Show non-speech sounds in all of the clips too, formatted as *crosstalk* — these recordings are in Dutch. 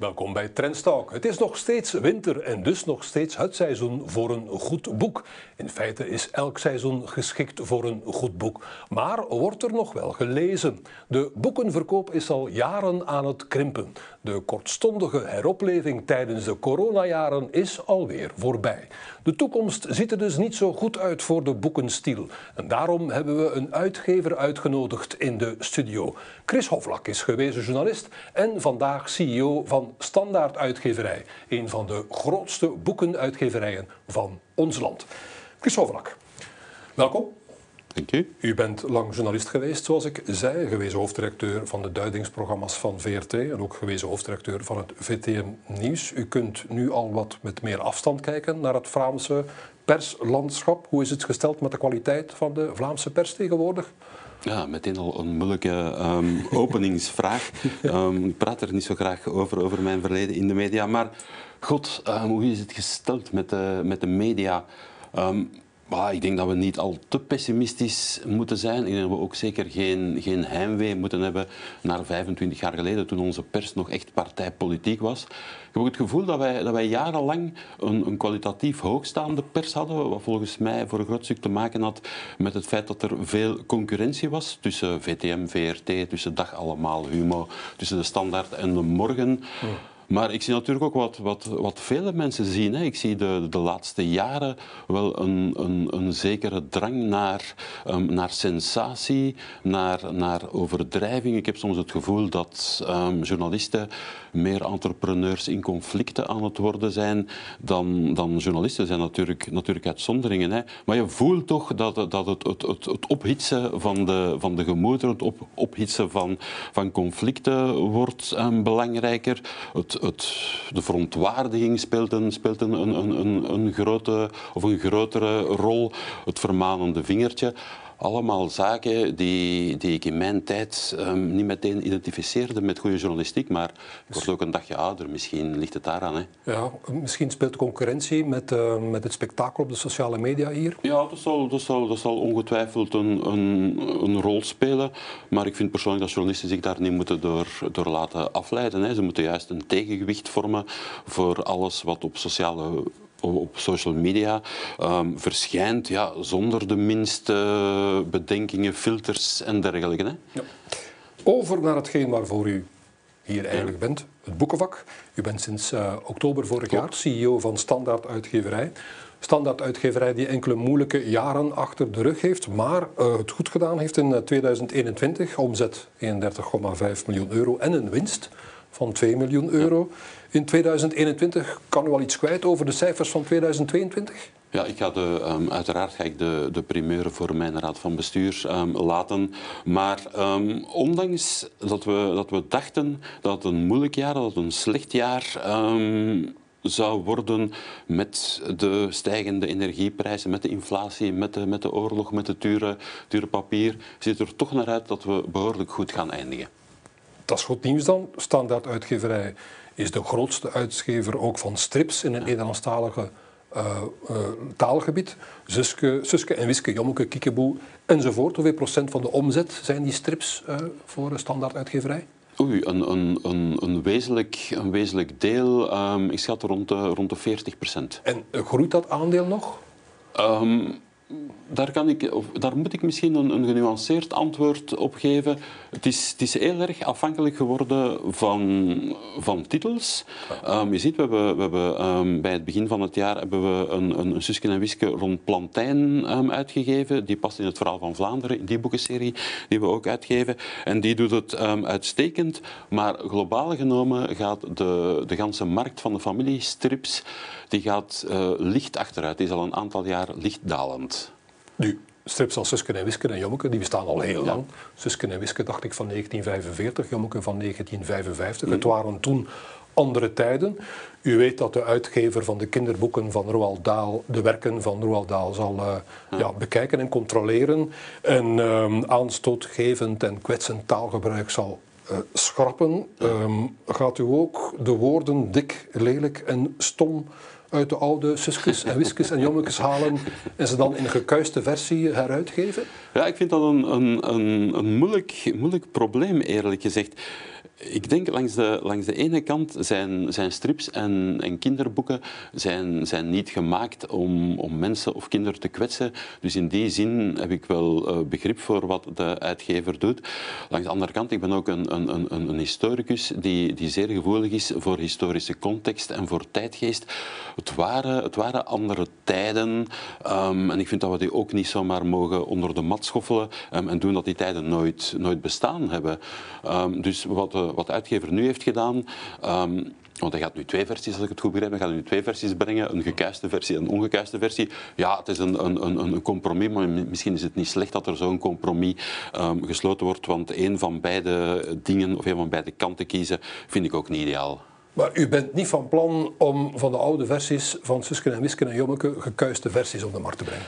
Welkom bij Trendstalk. Het is nog steeds winter en dus nog steeds het seizoen voor een goed boek. In feite is elk seizoen geschikt voor een goed boek, maar wordt er nog wel gelezen. De boekenverkoop is al jaren aan het krimpen. De kortstondige heropleving tijdens de coronajaren is alweer voorbij. De toekomst ziet er dus niet zo goed uit voor de boekenstiel. En daarom hebben we een uitgever uitgenodigd in de studio. Chris Hoflak is gewezen journalist en vandaag CEO van Standaard Uitgeverij, een van de grootste boekenuitgeverijen van ons land. Chris Hoflak, welkom. Dank u. U bent lang journalist geweest, zoals ik zei, gewezen hoofddirecteur van de duidingsprogramma's van VRT en ook gewezen hoofddirecteur van het VTM Nieuws. U kunt nu al wat met meer afstand kijken naar het Vlaamse perslandschap. Hoe is het gesteld met de kwaliteit van de Vlaamse pers tegenwoordig? Ja, meteen al een moeilijke um, *laughs* openingsvraag. Um, ik praat er niet zo graag over, over mijn verleden in de media. Maar god, um, hoe is het gesteld met de, met de media? Ik denk dat we niet al te pessimistisch moeten zijn. Ik denk dat we ook zeker geen, geen heimwee moeten hebben naar 25 jaar geleden, toen onze pers nog echt partijpolitiek was. Ik heb ook het gevoel dat wij, dat wij jarenlang een, een kwalitatief hoogstaande pers hadden, wat volgens mij voor een groot stuk te maken had met het feit dat er veel concurrentie was tussen VTM, VRT, tussen Dag Allemaal, Humo, tussen de Standaard en de Morgen. Maar ik zie natuurlijk ook wat, wat, wat vele mensen zien. Hè. Ik zie de, de laatste jaren wel een, een, een zekere drang naar, um, naar sensatie, naar, naar overdrijving. Ik heb soms het gevoel dat um, journalisten meer entrepreneurs in conflicten aan het worden zijn dan, dan journalisten. zijn natuurlijk, natuurlijk uitzonderingen. Hè. Maar je voelt toch dat, dat het, het, het, het ophitsen van de, van de gemoederen, het op, ophitsen van, van conflicten wordt um, belangrijker. Het, de verontwaardiging speelt, een, speelt een, een, een, een, grote, of een grotere rol. Het vermanende vingertje allemaal zaken die, die ik in mijn tijd um, niet meteen identificeerde met goede journalistiek. Maar ik word ook een dagje ouder, misschien ligt het daaraan. Hè. Ja, misschien speelt concurrentie met, uh, met het spektakel op de sociale media hier? Ja, dat zal, dat zal, dat zal ongetwijfeld een, een, een rol spelen. Maar ik vind persoonlijk dat journalisten zich daar niet moeten door, door laten afleiden. Hè. Ze moeten juist een tegengewicht vormen voor alles wat op sociale op social media um, verschijnt ja, zonder de minste bedenkingen, filters en dergelijke. Hè? Ja. Over naar hetgeen waarvoor u hier eigenlijk bent, het boekenvak. U bent sinds uh, oktober vorig jaar CEO van Standaard Uitgeverij. Standaard Uitgeverij die enkele moeilijke jaren achter de rug heeft, maar uh, het goed gedaan heeft in 2021. Omzet 31,5 miljoen euro en een winst van 2 miljoen euro. In 2021 kan u al iets kwijt over de cijfers van 2022? Ja, ik ga de, um, uiteraard ga ik de, de primeur voor mijn raad van bestuur um, laten. Maar um, ondanks dat we, dat we dachten dat het een moeilijk jaar, dat het een slecht jaar zou worden met de stijgende energieprijzen, met de inflatie, met de, met de oorlog, met het dure, dure papier, ziet er toch naar uit dat we behoorlijk goed gaan eindigen. Dat is goed nieuws dan. Standaard uitgeverij is de grootste uitgever ook van strips in het Nederlandstalige uh, uh, taalgebied. Suske, Suske en Wiske, Jommeke, Kiekeboe enzovoort. Hoeveel procent van de omzet zijn die strips uh, voor standaard uitgeverij? Oei, een, een, een, een, wezenlijk, een wezenlijk deel, um, ik schat rond de, rond de 40 procent. En groeit dat aandeel nog? Um, daar, kan ik, of, daar moet ik misschien een, een genuanceerd antwoord op geven. Het is, het is heel erg afhankelijk geworden van, van titels. Um, je ziet, we hebben, we hebben um, bij het begin van het jaar hebben we een, een, een Susken en Wiske rond Plantijn um, uitgegeven. Die past in het verhaal van Vlaanderen, in die boekenserie die we ook uitgeven. En die doet het uitstekend. Maar globaal genomen gaat de, de ganse markt van de familiestrips die gaat uh, licht achteruit. Die is al een aantal jaar licht dalend. Nu, strips als Susken en Wisken en Jommeke, die bestaan al heel lang. Susken en Wisken dacht ik van 1945, Jommeke van 1955. Het waren toen andere tijden. U weet dat de uitgever van de kinderboeken van Roald Dahl de werken van Roald Dahl zal uh, ja. bekijken en controleren. En um, aanstootgevend en kwetsend taalgebruik zal uh, schrappen. Um, gaat u ook de woorden dik, lelijk en stom uit de oude Suskes en Wiskes en Jommekes halen en ze dan in een gekuiste versie heruitgeven? Ja, ik vind dat een, een, een, een moeilijk, moeilijk probleem, eerlijk gezegd. Ik denk langs de, langs de ene kant zijn, zijn strips en, en kinderboeken zijn, zijn niet gemaakt om, om mensen of kinderen te kwetsen. Dus in die zin heb ik wel uh, begrip voor wat de uitgever doet. Langs de andere kant, ik ben ook een, een, een, een historicus die, die zeer gevoelig is voor historische context en voor tijdgeest. Het waren, het waren andere tijden um, en ik vind dat we die ook niet zomaar mogen onder de mat schoffelen um, en doen dat die tijden nooit, nooit bestaan hebben. Um, dus wat de wat de uitgever nu heeft gedaan. Um, want hij gaat nu twee versies, als ik het goed begrijp. Hij gaat nu twee versies brengen, een gekuiste versie en een ongekuiste versie. Ja, het is een, een, een, compromis, maar misschien is het niet slecht dat er zo'n compromis um, gesloten wordt, want een van beide dingen, of een van beide kanten kiezen, vind ik ook niet ideaal. Maar u bent niet van plan om van de oude versies van Susken en Wisken en Jommeke gekuiste versies op de markt te brengen?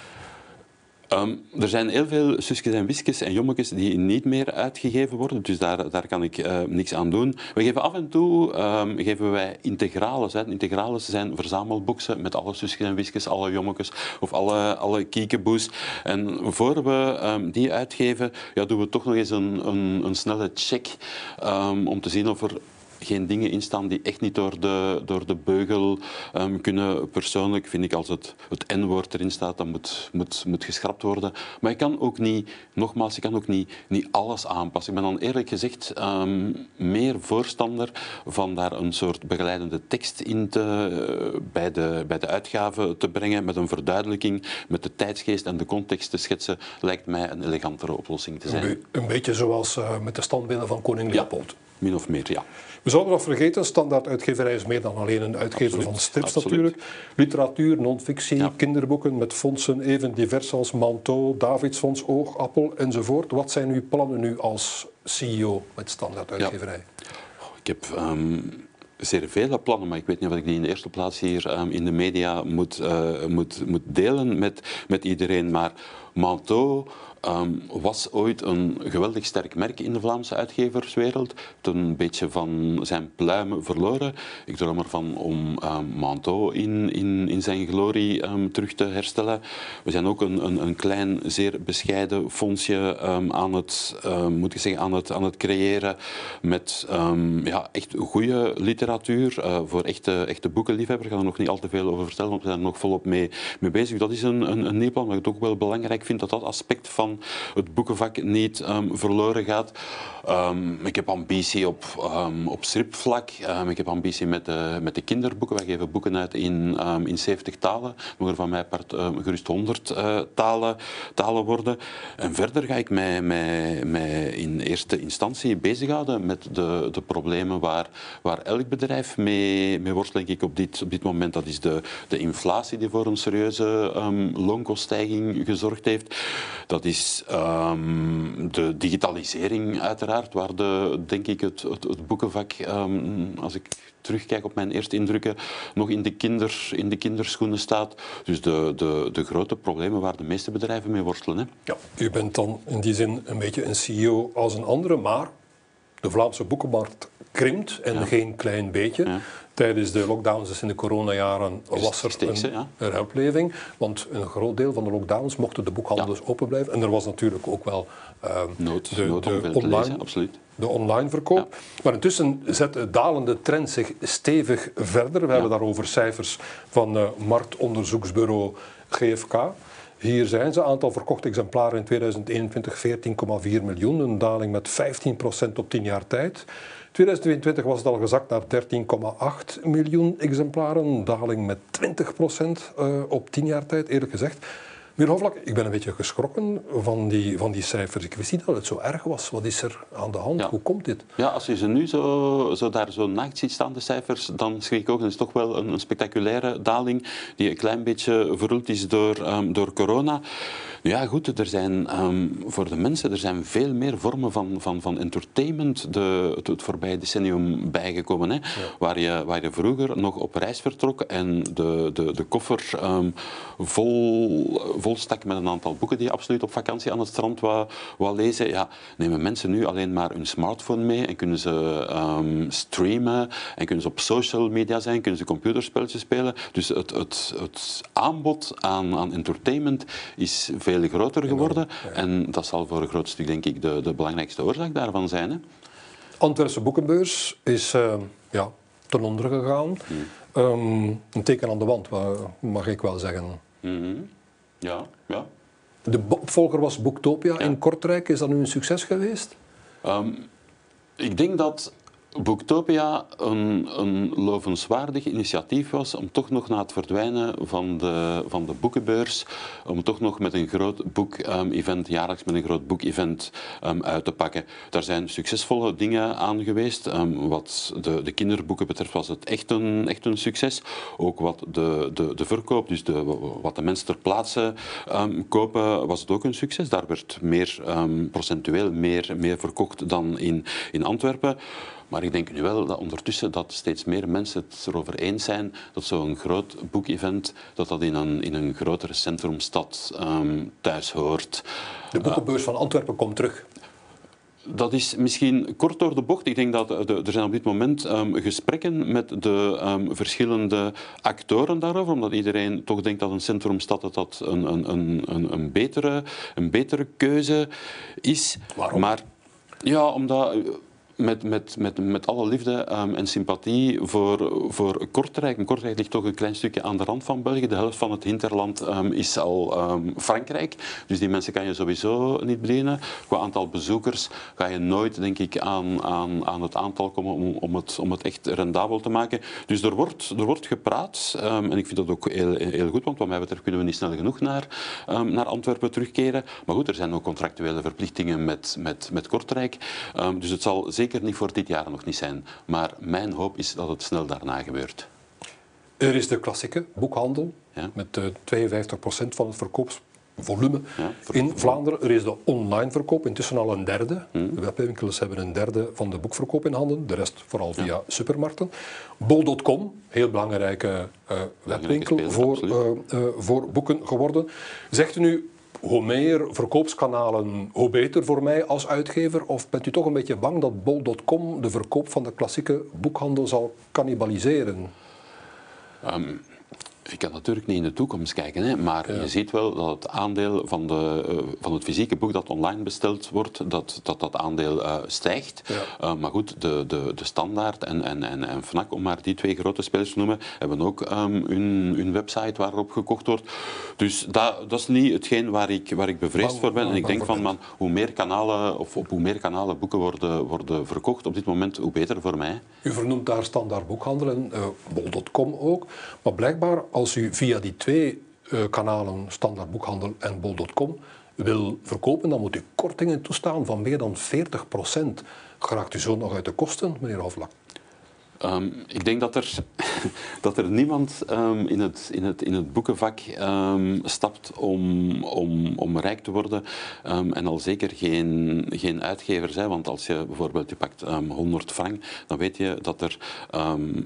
Um, er zijn heel veel susjes en wiskes en jommekes die niet meer uitgegeven worden, dus daar, daar kan ik uh, niks aan doen. We geven af en toe um, geven wij integrales. Hè. Integrales zijn verzamelboxen met alle susjes en wiskes, alle jommekes of alle, alle kiekeboes. En voor we um, die uitgeven, ja, doen we toch nog eens een, een, een snelle check om te zien of er geen dingen in staan die echt niet door de, door de beugel um, kunnen. Persoonlijk vind ik als het, het N-woord erin staat, dan moet, moet, moet geschrapt worden. Maar ik kan ook niet, nogmaals, ik kan ook niet, niet alles aanpassen. Ik ben dan eerlijk gezegd um, meer voorstander van daar een soort begeleidende tekst in te, uh, bij, de, bij de uitgave te brengen, met een verduidelijking, met de tijdsgeest en de context te schetsen, lijkt mij een elegantere oplossing te zijn. Een, beetje zoals uh, met de standbeelden van koning Leopold. Ja, min of meer, ja. We zouden nog vergeten, standaard uitgeverij is meer dan alleen een uitgever van strips natuurlijk. Literatuur, non-fictie, kinderboeken met fondsen even divers als Manteau, Davidsfonds, Oogappel enzovoort. Wat zijn uw plannen nu als CEO met standaard uitgeverij? Ik heb... Um zeer vele plannen, maar ik weet niet of ik die in de eerste plaats hier um, in de media moet, uh, moet, moet delen met, met iedereen. Maar Manteau um, was ooit een geweldig sterk merk in de Vlaamse uitgeverswereld. Een beetje van zijn pluimen verloren. Ik droom ervan om um, Manteau in, in, in zijn glorie um, terug te herstellen. We zijn ook een, een, een klein, zeer bescheiden fondsje aan, het, moet ik zeggen, aan, het, aan het creëren met ja, echt goede literatuur uh, voor echte, echte boekenliefhebbers. Ik ga er nog niet al te veel over vertellen, want we zijn er nog volop mee, mee bezig. Dat is een, een, een nieuw plan, maar ik het ook wel belangrijk vind dat dat aspect van het boekenvak niet um, verloren gaat. Um, ik heb ambitie op, um, op stripvlak. ik heb ambitie met de, met de kinderboeken. Wij geven boeken uit in, in 70 talen. Mogen van mij part, gerust 100 uh, eh, talen, talen worden. En verder ga ik mij, mij, mij in eerste instantie bezighouden met de, de problemen waar, waar elk bedrijf mee, mee worstelt, denk ik, op dit, op dit moment. Dat is de, de inflatie die voor een serieuze loonkoststijging gezorgd heeft. Dat is de digitalisering uiteraard, waar de, denk ik het, het, het boekenvak, um, als ik terugkijk op mijn eerste indrukken, nog in de, kinder, in de kinderschoenen staat. Dus de, de, de grote problemen waar de meeste bedrijven mee worstelen. Hè. Ja, u bent dan in die zin een beetje een CEO als een andere, maar de Vlaamse boekenmarkt krimpt en geen klein beetje. Tijdens de lockdowns, dus in de coronajaren, was er een, een uitleving. Want een groot deel van de lockdowns mochten de boekhandels ja. open blijven. En er was natuurlijk ook wel uh, nood, de, nood de online, absoluut. de online verkoop. Maar intussen zet de dalende trend zich stevig verder. We hebben daarover cijfers van uh, marktonderzoeksbureau GFK. Hier zijn ze. Aantal verkochte exemplaren in 2021 14,4 miljoen. Een daling met 15% op 10 jaar tijd. 2022 was het al gezakt naar 13,8 miljoen exemplaren. Een daling met 20% uh, op 10 jaar tijd, eerlijk gezegd. Meneer Hoflak, ik ben een beetje geschrokken van die, van die cijfers. Ik wist niet dat het zo erg was. Wat is er aan de hand? Hoe komt dit? Ja, als je ze nu zo, zo daar zo naakt ziet staan, de cijfers, dan schrik ik ook. Het is toch wel een, een, spectaculaire daling die een klein beetje verroeld is door, um, door corona. Ja, goed, er zijn um, voor de mensen er zijn veel meer vormen van, van, van entertainment de, het, het voorbije decennium bijgekomen. Hè? Waar, je, waar je vroeger nog op reis vertrok en de, de, de koffer um, vol, vol stak met een aantal boeken die je absoluut op vakantie aan het strand wou, wou lezen. Ja, nemen mensen nu alleen maar hun smartphone mee en kunnen ze um, streamen en kunnen ze op social media zijn, kunnen ze computerspelletjes spelen. Dus het, het, het aanbod aan, aan entertainment is veel veel groter geworden. En dat zal voor een groot stuk, denk ik, de, de belangrijkste oorzaak daarvan zijn. Hè. Antwerpse boekenbeurs is uh, ja, ten onder gegaan. Um, een teken aan de wand, mag ik wel zeggen. Mm Ja, ja. De opvolger was Boektopia in Kortrijk. Is dat nu een succes geweest? Um, ik denk dat Boektopia een, een lovenswaardig initiatief was om toch nog na het verdwijnen van de, van de boekenbeurs, om toch nog met een groot boek-event, jaarlijks met een groot boek-event um, uit te pakken. Daar zijn succesvolle dingen aan geweest. Um, wat de, de kinderboeken betreft was het echt een, echt een succes. Ook wat de, de, de verkoop, dus de, wat de mensen ter plaatse kopen, was het ook een succes. Daar werd meer procentueel meer, meer verkocht dan in, in Antwerpen. Maar ik denk nu wel dat ondertussen dat steeds meer mensen het erover eens zijn dat zo'n groot boekevent dat dat in een, in een grotere centrumstad um, thuis hoort. De boekenbeurs van Antwerpen komt terug. Dat is misschien kort door de bocht. Ik denk dat er zijn op dit moment um, gesprekken met de um, verschillende actoren daarover, omdat iedereen toch denkt dat een centrumstad dat dat een, een, een, een, betere, een betere keuze is. Waarom? Maar ja, omdat met, met, met, met alle liefde um, en sympathie voor, voor Kortrijk. En Kortrijk ligt toch een klein stukje aan de rand van België. De helft van het hinterland um, is al um, Frankrijk. Dus die mensen kan je sowieso niet bedienen. Qua aantal bezoekers ga je nooit, denk ik, aan, aan, aan het aantal komen om, om, het, om het echt rendabel te maken. Dus er wordt, er wordt gepraat. en ik vind dat ook heel, heel goed, want wat mij betreft kunnen we niet snel genoeg naar, naar Antwerpen terugkeren. Maar goed, er zijn ook contractuele verplichtingen met, met, met Kortrijk. dus het zal zeker zeker niet voor dit jaar nog niet zijn. Maar mijn hoop is dat het snel daarna gebeurt. Er is de klassieke boekhandel ja. met uh, eh, 52% van het verkoopsvolume in Vlaanderen. Er is de online verkoop, intussen al een derde. Hmm. De webwinkels hebben een derde van de boekverkoop in handen, de rest vooral via ja. supermarkten. Bol.com, heel belangrijke uh, webwinkel voor, uh, voor boeken geworden. Zegt u nu, hoe meer verkoopskanalen, hoe beter voor mij als uitgever? Of bent u toch een beetje bang dat bol.com de verkoop van de klassieke boekhandel zal cannibaliseren? Um, ik kan natuurlijk niet in de toekomst kijken, hè, maar je ziet wel dat het aandeel van, de, uh, van het fysieke boek dat online besteld wordt, dat dat, dat aandeel uh, stijgt. Ja. Uh, maar goed, de, de, de Standaard en, en, en, en FNAC, om maar die twee grote spelers te noemen, hebben ook um, hun, hun website waarop gekocht wordt. Dus dat, dat is niet hetgeen waar ik, waar ik bevreesd voor ben. En ik denk van, man, hoe meer kanalen, of op hoe meer kanalen boeken worden, worden verkocht op dit moment, hoe beter voor mij. U vernoemt daar Standaard Boekhandel en bol.com ook. Maar blijkbaar als u via die twee uh, kanalen, standaard boekhandel en bol.com, wil verkopen, dan moet u kortingen toestaan van meer dan 40 procent. Geraakt u zo nog uit de kosten, meneer Hoflak? Um, ik denk dat er, *laughs* dat er niemand um, in, het, in, het, in het boekenvak um, stapt om, om, om rijk te worden en al zeker geen, geen uitgever zijn. Want als je bijvoorbeeld je pakt 100 frank, dan weet je dat er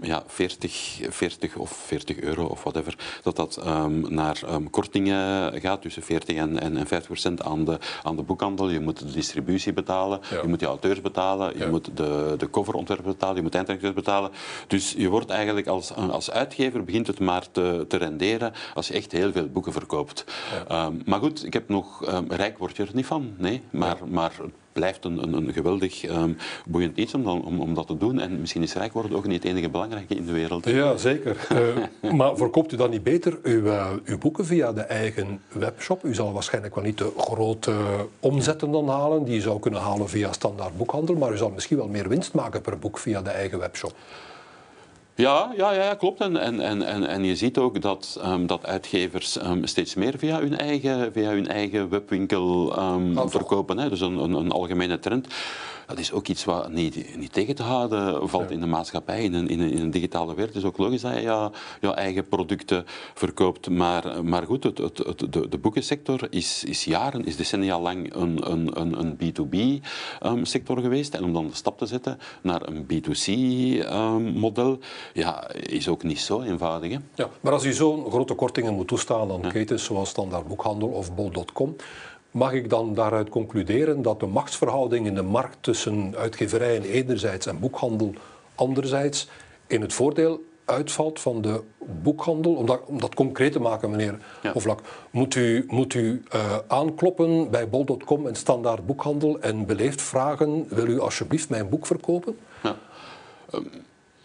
ja, 40, 40 of 40 euro of whatever, dat dat naar kortingen gaat, tussen 40 en, en, en 50 procent aan de, aan de boekhandel. Je moet de distributie betalen, ja. je moet de auteurs betalen, je ja. moet de, de coverontwerp betalen, je moet eindredacteurs betalen. Dus je wordt eigenlijk als, als uitgever begint het maar te, te renderen als je echt heel veel boeken verkoopt. Ja. Um, maar goed, ik heb nog, um, rijk word je er niet van, nee. Maar, maar blijft een, een, geweldig um, boeiend iets om, om, om dat te doen. En misschien is rijk worden ook niet het enige belangrijke in de wereld. Ja, zeker. uh, *laughs* maar verkoopt u dan niet beter uw, uh, uw boeken via de eigen webshop? U zal waarschijnlijk wel niet de grote omzetten dan halen die je zou kunnen halen via standaard boekhandel, maar u zal misschien wel meer winst maken per boek via de eigen webshop. Ja, ja, ja klopt. En, en, en, en je ziet ook dat, um, dat uitgevers um, steeds meer via hun eigen, via hun eigen webwinkel um, verkopen. Hè. Dus een, een, een algemene trend dat is ook iets wat niet, niet tegen te houden valt ja. in de maatschappij, in een, in, een, in een, digitale wereld. Het is ook logisch dat je je eigen producten verkoopt. Maar, maar goed, het, het, het, de, de boekensector is, is jaren, is decennia lang een, een, een B2B-sector um, geweest. En om dan de stap te zetten naar een B2C-model, um, ja, is ook niet zo eenvoudig. Hè? Ja, maar als u zo'n grote kortingen moet toestaan aan ja. ketens zoals Standaard Boekhandel of Bol.com, mag ik dan daaruit concluderen dat de machtsverhouding in de markt tussen uitgeverijen enerzijds en boekhandel anderzijds in het voordeel uitvalt van de boekhandel, om dat, om dat concreet te maken, meneer ja. Hoflak, moet u, moet u uh, aankloppen bij bol.com en standaard boekhandel en beleefd vragen, wil u alsjeblieft mijn boek verkopen? Ja. Um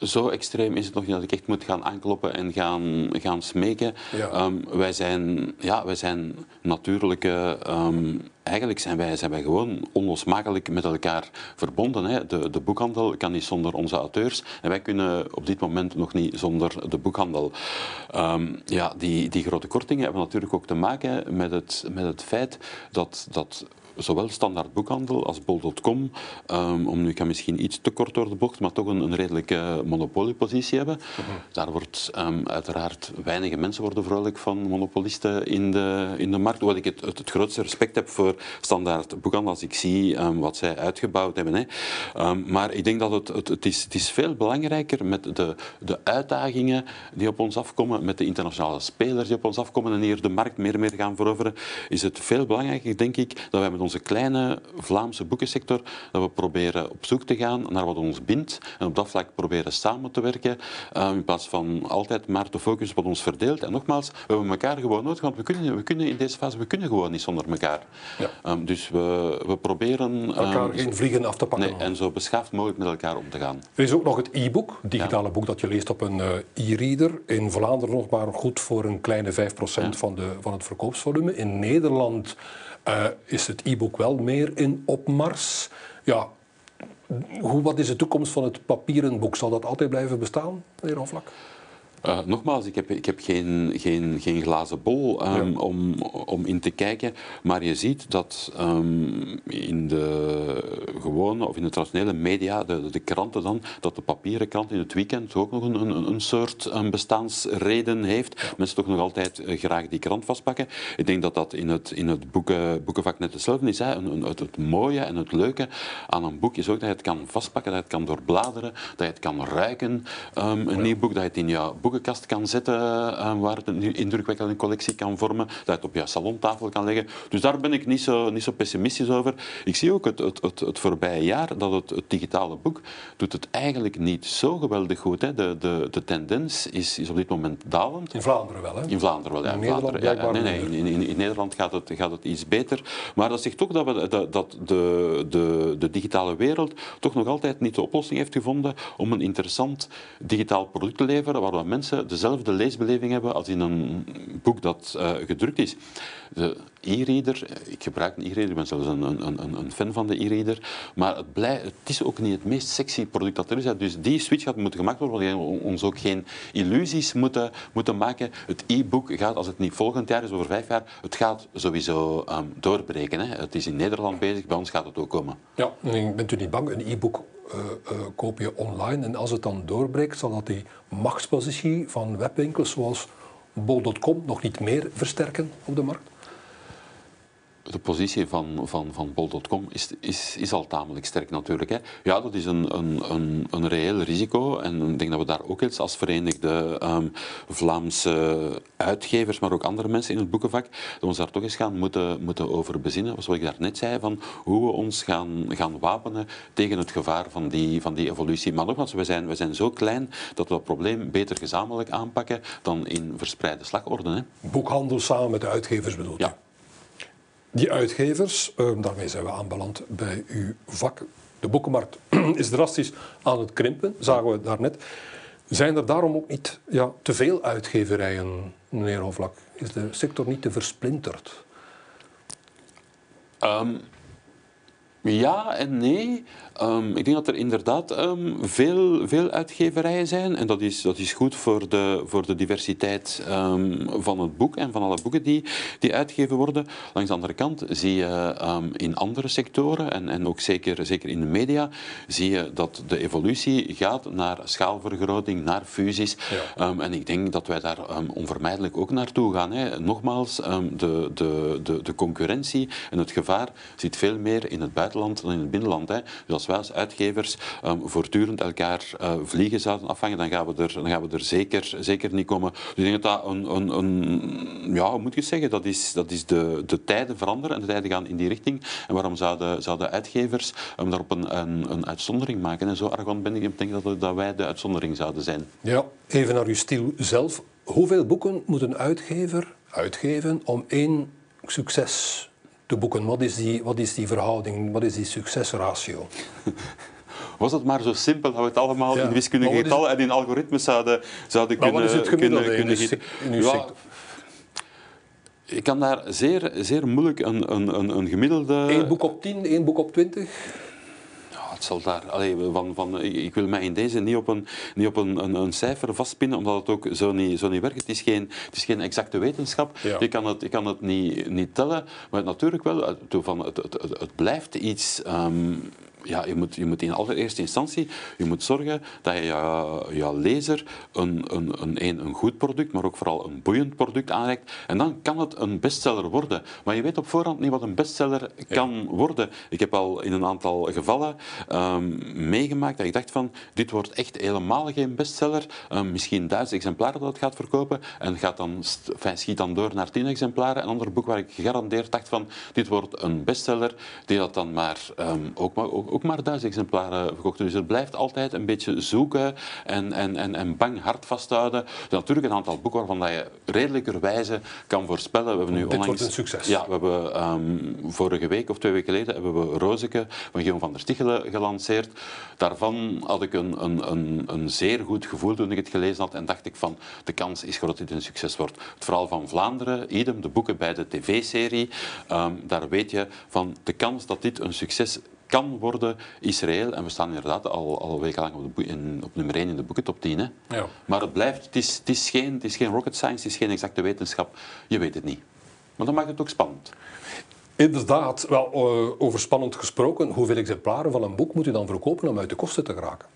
zo extreem is het nog niet dat ik echt moet gaan aankloppen en gaan, gaan smeken. Ehm, wij, zijn, ja, wij zijn natuurlijke. Um, eigenlijk zijn wij, zijn wij gewoon onlosmakelijk met elkaar verbonden. Hè. De, de boekhandel kan niet zonder onze auteurs en wij kunnen op dit moment nog niet zonder de boekhandel. Um, ja, die, die grote kortingen hebben natuurlijk ook te maken met het, met het feit dat, dat zowel standaard boekhandel als bol.com, um, om nu ik ga misschien iets te kort door de bocht, maar toch een, een redelijke monopoliepositie hebben. Mhm. Daar wordt um, uiteraard weinige mensen worden vrolijk van monopolisten in de, in de markt. Hoewel ik het, het, grootste respect heb voor standaard boekhandel als ik zie um, wat zij uitgebouwd hebben. Hè. maar ik denk dat het, het, het, is, het is veel belangrijker met de, de uitdagingen die op ons afkomen, met de internationale spelers die op ons afkomen en hier de markt meer en meer gaan veroveren, is het veel belangrijker, denk ik, dat wij met onze kleine Vlaamse boekensector, dat we proberen op zoek te gaan naar wat ons bindt en op dat vlak proberen samen te werken, uh, in plaats van altijd maar te focussen op wat ons verdeelt. En nogmaals, we hebben elkaar gewoon nodig, want we kunnen, we kunnen in deze fase we kunnen gewoon niet zonder elkaar. Ja. Um, dus we, we proberen... Elkaar um, geen vliegen af te pakken. Nee, en zo beschaafd mogelijk met elkaar om te gaan. Er is ook nog het e-book, digitale boek dat je leest op een uh, e-reader. In Vlaanderen nog maar goed voor een kleine 5% ja. van, de, van het verkoopsvolume. In Nederland uh, is het e-book wel meer in opmars. Ja, hoe, wat is de toekomst van het papieren boek? Zal dat altijd blijven bestaan, meneer? Uh, nogmaals, ik heb, ik heb geen, geen, geen glazen bol um, om, om in te kijken. Maar je ziet dat um, in de gewone of in de traditionele media, de, de kranten dan, dat de papieren krant in het weekend ook nog een, een, een soort een bestaansreden heeft. Mensen toch nog altijd uh, graag die krant vastpakken. Ik denk dat dat in het, in het boeken, boekenvak net hetzelfde is. Hè. Een, het, het, mooie en het leuke aan een boek is ook dat je het kan vastpakken, dat je het kan doorbladeren, dat je het kan ruiken. Um, een nieuw boek, dat je het in je boek boekenkast kan zetten uh, waar het een indrukwekkende collectie kan vormen, dat je het op je salontafel kan leggen. Dus daar ben ik niet zo, niet zo pessimistisch over. Ik zie ook het, het, het, het voorbije jaar dat het, het, digitale boek doet het eigenlijk niet zo geweldig goed. Hè. De, de, de tendens is, is op dit moment dalend. In Vlaanderen wel, hè? In Vlaanderen wel, ja. In, Nederland, ja, nee, nee, in, in, in, Nederland gaat het, gaat het iets beter. Maar dat zegt toch dat, we, dat, dat de, de, de digitale wereld toch nog altijd niet de oplossing heeft gevonden om een interessant digitaal product te leveren waar mensen dezelfde leesbeleving hebben als in een boek dat uh, gedrukt is. De e-reader, ik gebruik een e-reader, ik ben zelfs een, een, een, fan van de e-reader, maar het, het, is ook niet het meest sexy product dat er is. Dus die switch gaat moeten gemaakt worden, we ons ook geen illusies moeten, moeten maken. Het e-book gaat, als het niet volgend jaar is, over vijf jaar, het gaat sowieso um, doorbreken. Hè. Het is in Nederland bezig, bij ons gaat het ook komen. Ja, en bent u niet bang? Een e-book koop je online en als het dan doorbreekt, zal dat die machtspositie van webwinkels zoals bol.com nog niet meer versterken op de markt? De positie van, van, van bol.com is, is, is al tamelijk sterk natuurlijk. Hè. Ja, dat is een, een, een, een reëel risico. En ik denk dat we daar ook eens als Verenigde um, Vlaamse uitgevers, maar ook andere mensen in het boekenvak, dat we ons daar toch eens gaan moeten, moeten over bezinnen. Zoals ik daarnet zei, van hoe we ons gaan, gaan wapenen tegen het gevaar van die, van die evolutie. Maar nogmaals, we zijn, we zijn zo klein dat we het probleem beter gezamenlijk aanpakken dan in verspreide slagorde. Hè. Boekhandel samen met de uitgevers bedoelt Ja. Die uitgevers, uh, daarmee zijn we aanbeland bij uw vak. De boekenmarkt *clears throat* is drastisch aan het krimpen, zagen we daarnet. Zijn er daarom ook niet ja, te veel uitgeverijen, meneer Hoflak? Is de sector niet te versplinterd? Um, ja en nee. Um, ik denk dat er inderdaad um, veel, veel uitgeverijen zijn. En dat is, dat is goed voor de, voor de diversiteit um, van het boek en van alle boeken die, die uitgegeven worden. Langs de andere kant zie je in andere sectoren, en, en ook zeker, zeker in de media, zie je dat de evolutie gaat naar schaalvergroting, naar fusies. Ja. en ik denk dat wij daar onvermijdelijk ook naartoe gaan. Hè. Nogmaals, de, de, de, de concurrentie en het gevaar zit veel meer in het buitenland buitenland dan in het binnenland. Hè. Dus als wij als uitgevers ehm, voortdurend elkaar uh, vliegen zouden afvangen, dan gaan we er, dan gaan we er zeker, zeker niet komen. Dus ik denk dat dat een, een, een ja, moet je zeggen, dat is, dat is de, de tijden veranderen en de tijden gaan in die richting. En waarom zouden, zouden uitgevers um, daarop een, een, een uitzondering maken? En zo arrogant ben ik, ik denk dat, dat wij de uitzondering zouden zijn. Ja, even naar uw stil zelf. Hoeveel boeken moet een uitgever uitgeven om één succes te boeken? Wat is die, wat is die verhouding? Wat is die succesratio? *laughs* Was het maar zo simpel dat we het allemaal in wiskundige getallen en in algoritmes zouden, zouden kunnen, wat is het kunnen, kunnen in, in uw sector? Ik kan daar zeer, zeer moeilijk een, een, een, gemiddelde... Eén boek op tien, één boek op twintig? Zal daar, allee, van, van, ik wil mij in deze niet op een, niet op een, een, een cijfer vastpinnen, omdat het ook zo niet, zo niet werkt. Het is geen, het is geen exacte wetenschap. Je kan het, je kan het niet, niet tellen, maar natuurlijk wel, van, het, het, het, het blijft iets... Um, ja, je, moet, je moet in allereerste instantie je moet zorgen dat je je, lezer een, een, een, een goed product, maar ook vooral een boeiend product aanreikt. En dan kan het een bestseller worden. Maar je weet op voorhand niet wat een bestseller kan worden. Ik heb al in een aantal gevallen um, meegemaakt dat ik dacht van, dit wordt echt helemaal geen bestseller. Um, misschien duizend exemplaren dat het gaat verkopen en gaat dan, schiet dan door naar tien exemplaren. Een ander boek waar ik gegarandeerd dacht van, dit wordt een bestseller, die dat dan maar um, ook, ook ook maar duizend exemplaren verkocht. Dus er blijft altijd een beetje zoeken en, en, en, en bang hard vasthouden. Dus natuurlijk een aantal boeken waarvan dat je redelijkerwijze kan voorspellen. We hebben nu Dit onlangs, wordt een succes. Ja, we hebben um, vorige week of twee weken geleden hebben we Rozeke van Guillaume van der Stichelen gelanceerd. Daarvan had ik een, een, een, een zeer goed gevoel toen ik het gelezen had en dacht ik van de kans is groot dat dit een succes wordt. Het verhaal van Vlaanderen, idem, de boeken bij de tv-serie, um, daar weet je van de kans dat dit een succes kan worden Israël. En we staan inderdaad al, al wekenlang op, de in, op nummer 1 in de boeken top 10. Hè. Ja. Maar het blijft, het is, het, is geen, het is geen rocket science, het is geen exacte wetenschap. Je weet het niet. Maar dat maakt het ook spannend. Inderdaad, wel, uh, over spannend gesproken, hoeveel exemplaren van een boek moet u dan verkopen om uit de kosten te geraken?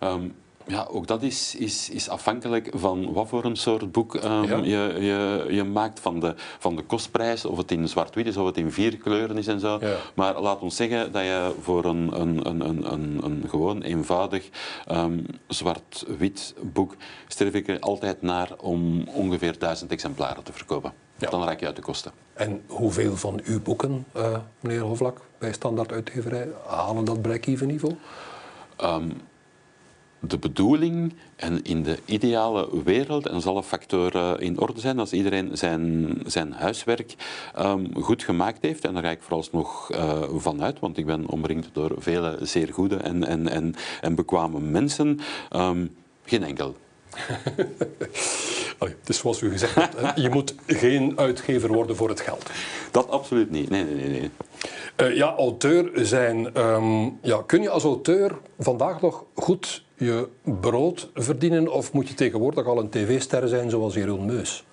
Um, ja, ook dat is, is, is afhankelijk van wat voor een soort boek um, je, je, je maakt, van de, van de kostprijs, of het in zwart-wit is, of het in vier kleuren is en zo. Maar laat ons zeggen dat je voor een, een, een, een, een gewoon eenvoudig um, zwart-wit boek streef ik er altijd naar om ongeveer duizend exemplaren te verkopen. Dan raak je uit de kosten. En hoeveel van uw boeken, uh, meneer Hoflak, bij standaard uitgeverij, halen dat break-even niveau? Um, de bedoeling en in de ideale wereld, en zal een factor uh, in orde zijn als iedereen zijn, zijn huiswerk um, goed gemaakt heeft. En daar ga ik vooralsnog uh, van uit, want ik ben omringd door vele zeer goede en, en, en, en bekwame mensen. Um, geen enkel. *laughs* Allee, het is zoals u gezegd hebt, je moet geen uitgever worden voor het geld. Dat absoluut niet. Nee, nee, nee. nee. Uh, ja, auteur zijn. Um, ja, kun je als auteur vandaag nog goed je brood verdienen of moet je tegenwoordig al een tv-ster zijn zoals Jeroen Meus?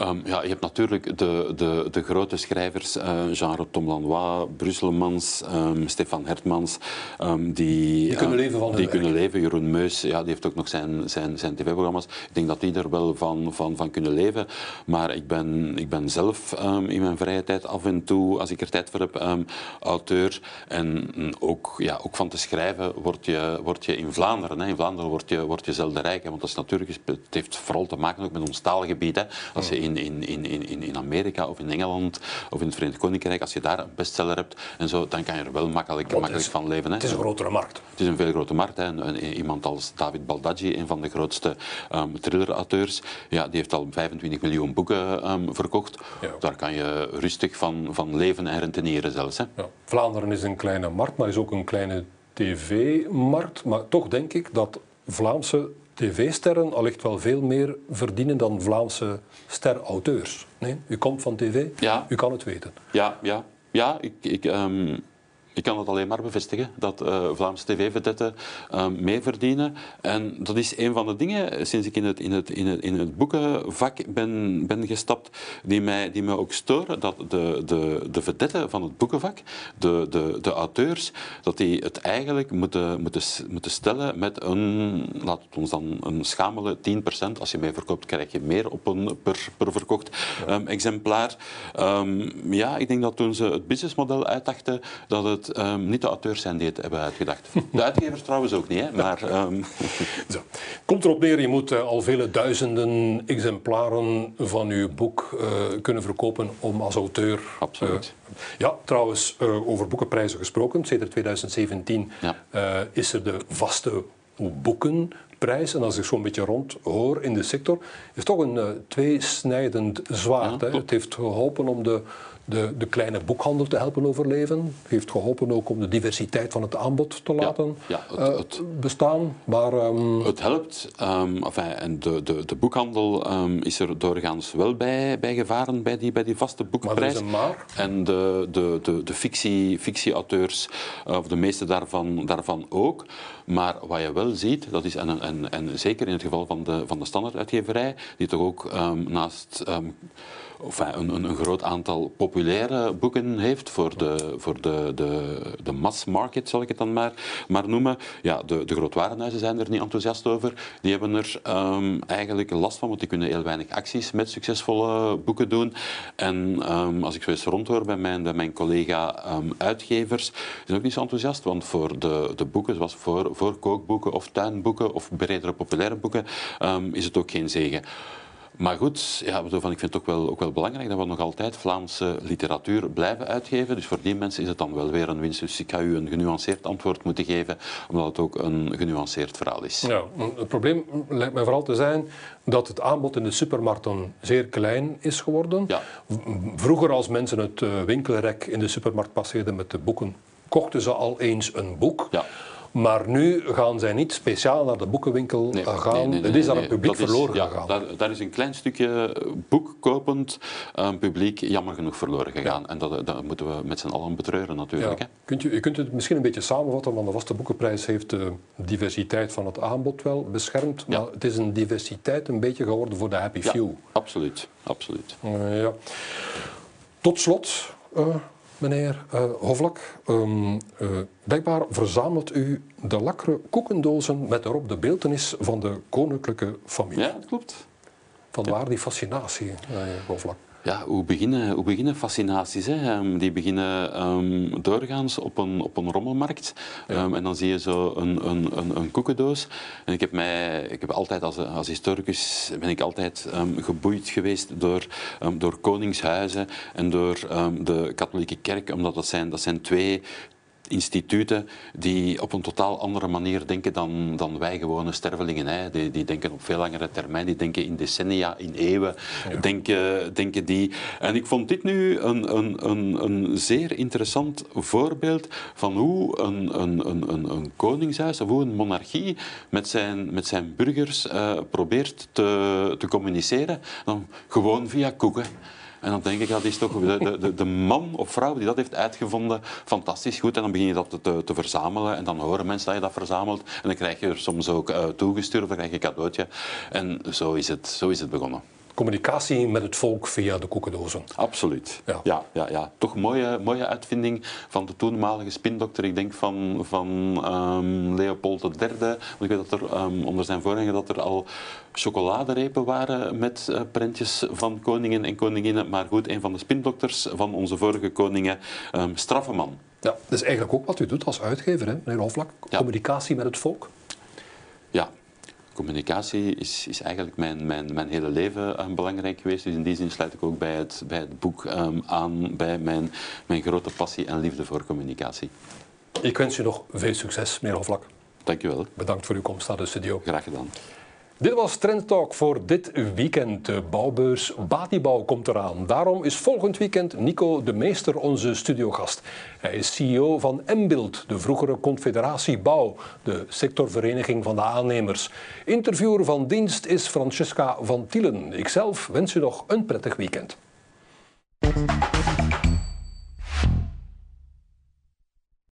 Um, ja, je hebt natuurlijk de, de, de grote schrijvers, uh, genre Tom Lanois, Brusselmans, um, Stefan Hertmans, um, die, die kunnen leven van Die kunnen leven. Jeroen Meus, ja, die heeft ook nog zijn, zijn, zijn tv-programma's. Ik denk dat die er wel van, van, van kunnen leven. Maar ik ben, ik ben zelf in mijn vrije tijd af en toe, als ik er tijd voor heb, auteur. En ook, ja, ook van te schrijven word je, word je in Vlaanderen. Hè. In Vlaanderen word je, word je zelden rijk. Hè, want dat is natuurlijk, het heeft vooral te maken ook met ons taalgebied. Hè. Als je in, in, in, in, in Amerika of in Engeland of in het Verenigd Koninkrijk, als je daar een bestseller hebt en zo, dan kan je er wel makkelijk, makkelijk van leven. Hè. Het is een grotere markt. Het is een veel grotere markt. Hè. Iemand als David Baldacci, een van de grootste um, thriller-auteurs, ja, die heeft al 25 miljoen boeken um, verkocht. Ja. Daar kan je rustig van, van leven en rentenieren zelfs. Hè. Ja. Vlaanderen is een kleine markt, maar is ook een kleine tv-markt. Maar toch denk ik dat Vlaamse tv-sterren allicht wel veel meer verdienen dan Vlaamse ster-auteurs. Nee? U komt van tv, ja. u kan het weten. Ja, ja. ja ik, ik, um, Ik kan het alleen maar bevestigen, dat uh, Vlaamse tv-vedetten uh, mee verdienen. En dat is een van de dingen, sinds ik in het, in het, in het, in het boekenvak ben, ben gestapt, die mij, die mij ook storen. Dat de, de, de vedetten van het boekenvak, de, de, de auteurs, dat die het eigenlijk moeten, moeten, moeten stellen met een, laat het ons dan een schamele 10%. Als je mee verkoopt, krijg je meer op een per, per verkocht um, exemplaar. Um, ja, ik denk dat toen ze het businessmodel uitdachten, dat het um, niet de auteurs zijn die het hebben uitgedacht. De uitgevers trouwens ook niet, hè, maar... *laughs* Zo. Komt erop neer, je moet uh, al vele duizenden exemplaren van uw boek uh, kunnen verkopen om als auteur... Absoluut. Uh, ja, trouwens, over boekenprijzen gesproken. Sinds 2017 ja. is er de vaste boekenprijs. En als ik zo'n beetje rond hoor in de sector, is toch een uh, tweesnijdend zwaard. Ja, het heeft geholpen om de de, de kleine boekhandel te helpen overleven. Heeft geholpen ook om de diversiteit van het aanbod te laten ja, ja, het, het, uh, bestaan. Maar, um... Het helpt. Um, enfin, en de, de, de boekhandel um, is er doorgaans wel bij, bij gevaren bij die, bij die vaste boekprijs. Maar maar. En de, de, de, de fictie, fictieauteurs, uh, of de meeste daarvan, daarvan ook. Maar wat je wel ziet, dat is, en, en, zeker in het geval van de, van de standaarduitgeverij, die toch ook naast of een, een, groot aantal populaire boeken heeft voor de, voor de, de, de mass market, zal ik het dan maar, maar noemen. Ja, de, de grootwarenhuizen zijn er niet enthousiast over. Die hebben er um, eigenlijk last van, want die kunnen heel weinig acties met succesvolle boeken doen. En als ik zo eens rondhoor bij mijn, bij mijn collega uitgevers, zijn ook niet zo enthousiast, want voor de, de boeken, zoals voor, voor kookboeken of tuinboeken of bredere populaire boeken, is het ook geen zegen. Maar goed, ja, ik vind het ook wel, ook wel belangrijk dat we nog altijd Vlaamse literatuur blijven uitgeven. Dus voor die mensen is het dan wel weer een winst. Dus ik ga u een genuanceerd antwoord moeten geven, omdat het ook een genuanceerd verhaal is. Ja, het probleem lijkt mij vooral te zijn dat het aanbod in de supermarkten zeer klein is geworden. Ja. Vroeger als mensen het eh, winkelrek in de supermarkt passeerden met de boeken, kochten ze al eens een boek. Ja. Maar nu gaan zij niet speciaal naar de boekenwinkel nee, gaan. Nee, nee, het is daar een publiek dat verloren is, gegaan. Ja, daar, daar, is een klein stukje boekkopend uh, publiek jammer genoeg verloren gegaan. Ja. En dat, dat, moeten we met z'n allen betreuren natuurlijk. Ja. Hè? Kunt u, u kunt het misschien een beetje samenvatten, want de vaste boekenprijs heeft de diversiteit van het aanbod wel beschermd. Maar het is een diversiteit een beetje geworden voor de happy few. absoluut. absoluut. Uh, ja. Tot slot... Uh, meneer uh, Hovlak. Um, uh, blijkbaar verzamelt u de lakkere koekendozen met erop de beeltenis van de koninklijke familie. Ja, dat klopt. Vanwaar die fascinatie, meneer Hovlak? Ja, hoe beginnen, hoe beginnen fascinaties? Hè? Um, die beginnen um, doorgaans op een, op een rommelmarkt. Ja. Um, en dan zie je zo een, een, een, een, koekendoos. En ik heb, mij, ik heb altijd als, als historicus ben ik altijd geboeid geweest door, door koningshuizen en door de katholieke kerk. Omdat dat zijn, dat zijn twee, instituten die op een totaal andere manier denken dan, dan wij gewone stervelingen. Hè. Die, die denken op veel langere termijn, die denken in decennia, in eeuwen, ja. denken, denken die. En ik vond dit nu een, een, een, een zeer interessant voorbeeld van hoe een, een, een, een, een koningshuis of hoe een monarchie met zijn, met zijn burgers uh, probeert te, te communiceren. Dan gewoon via koeken. En dan denk ik, dat is toch de, de, de, man of vrouw die dat heeft uitgevonden, fantastisch goed. En dan begin je dat te, te, verzamelen en dan horen mensen dat je dat verzamelt. En dan krijg je er soms ook uh, toegestuurd, dan krijg je een cadeautje. En zo is het, zo is het begonnen communicatie met het volk via de koekendozen. Absoluut. Ja. Ja, ja, ja. Toch mooie, mooie uitvinding van de toenmalige spindokter. Ik denk van, van um, Leopold III. Want ik weet dat er um, onder zijn voorganger dat er al chocoladerepen waren met uh, prentjes van koningen en koninginnen. Maar goed, een van de spindokters van onze vorige koningen, um, Straffeman. Ja, dat is eigenlijk ook wat u doet als uitgever, hè, meneer Hoflak. Ja. Communicatie met het volk. Ja, communicatie is, is eigenlijk mijn, mijn, mijn hele leven um, belangrijk geweest. Dus in die zin sluit ik ook bij het, bij het boek um, aan bij mijn, mijn grote passie en liefde voor communicatie. Ik wens u nog veel succes, meneer Hoflak. Dank u wel. Bedankt voor uw komst naar de studio. Graag gedaan. Dit was Trend Talk voor dit weekend. De bouwbeurs Batibouw komt eraan. Daarom is volgend weekend Nico de Meester onze studiogast. Hij is CEO van Mbild, de vroegere Confederatie Bouw, de sectorvereniging van de aannemers. Interviewer van dienst is Francesca van Tielen. Ikzelf wens u nog een prettig weekend.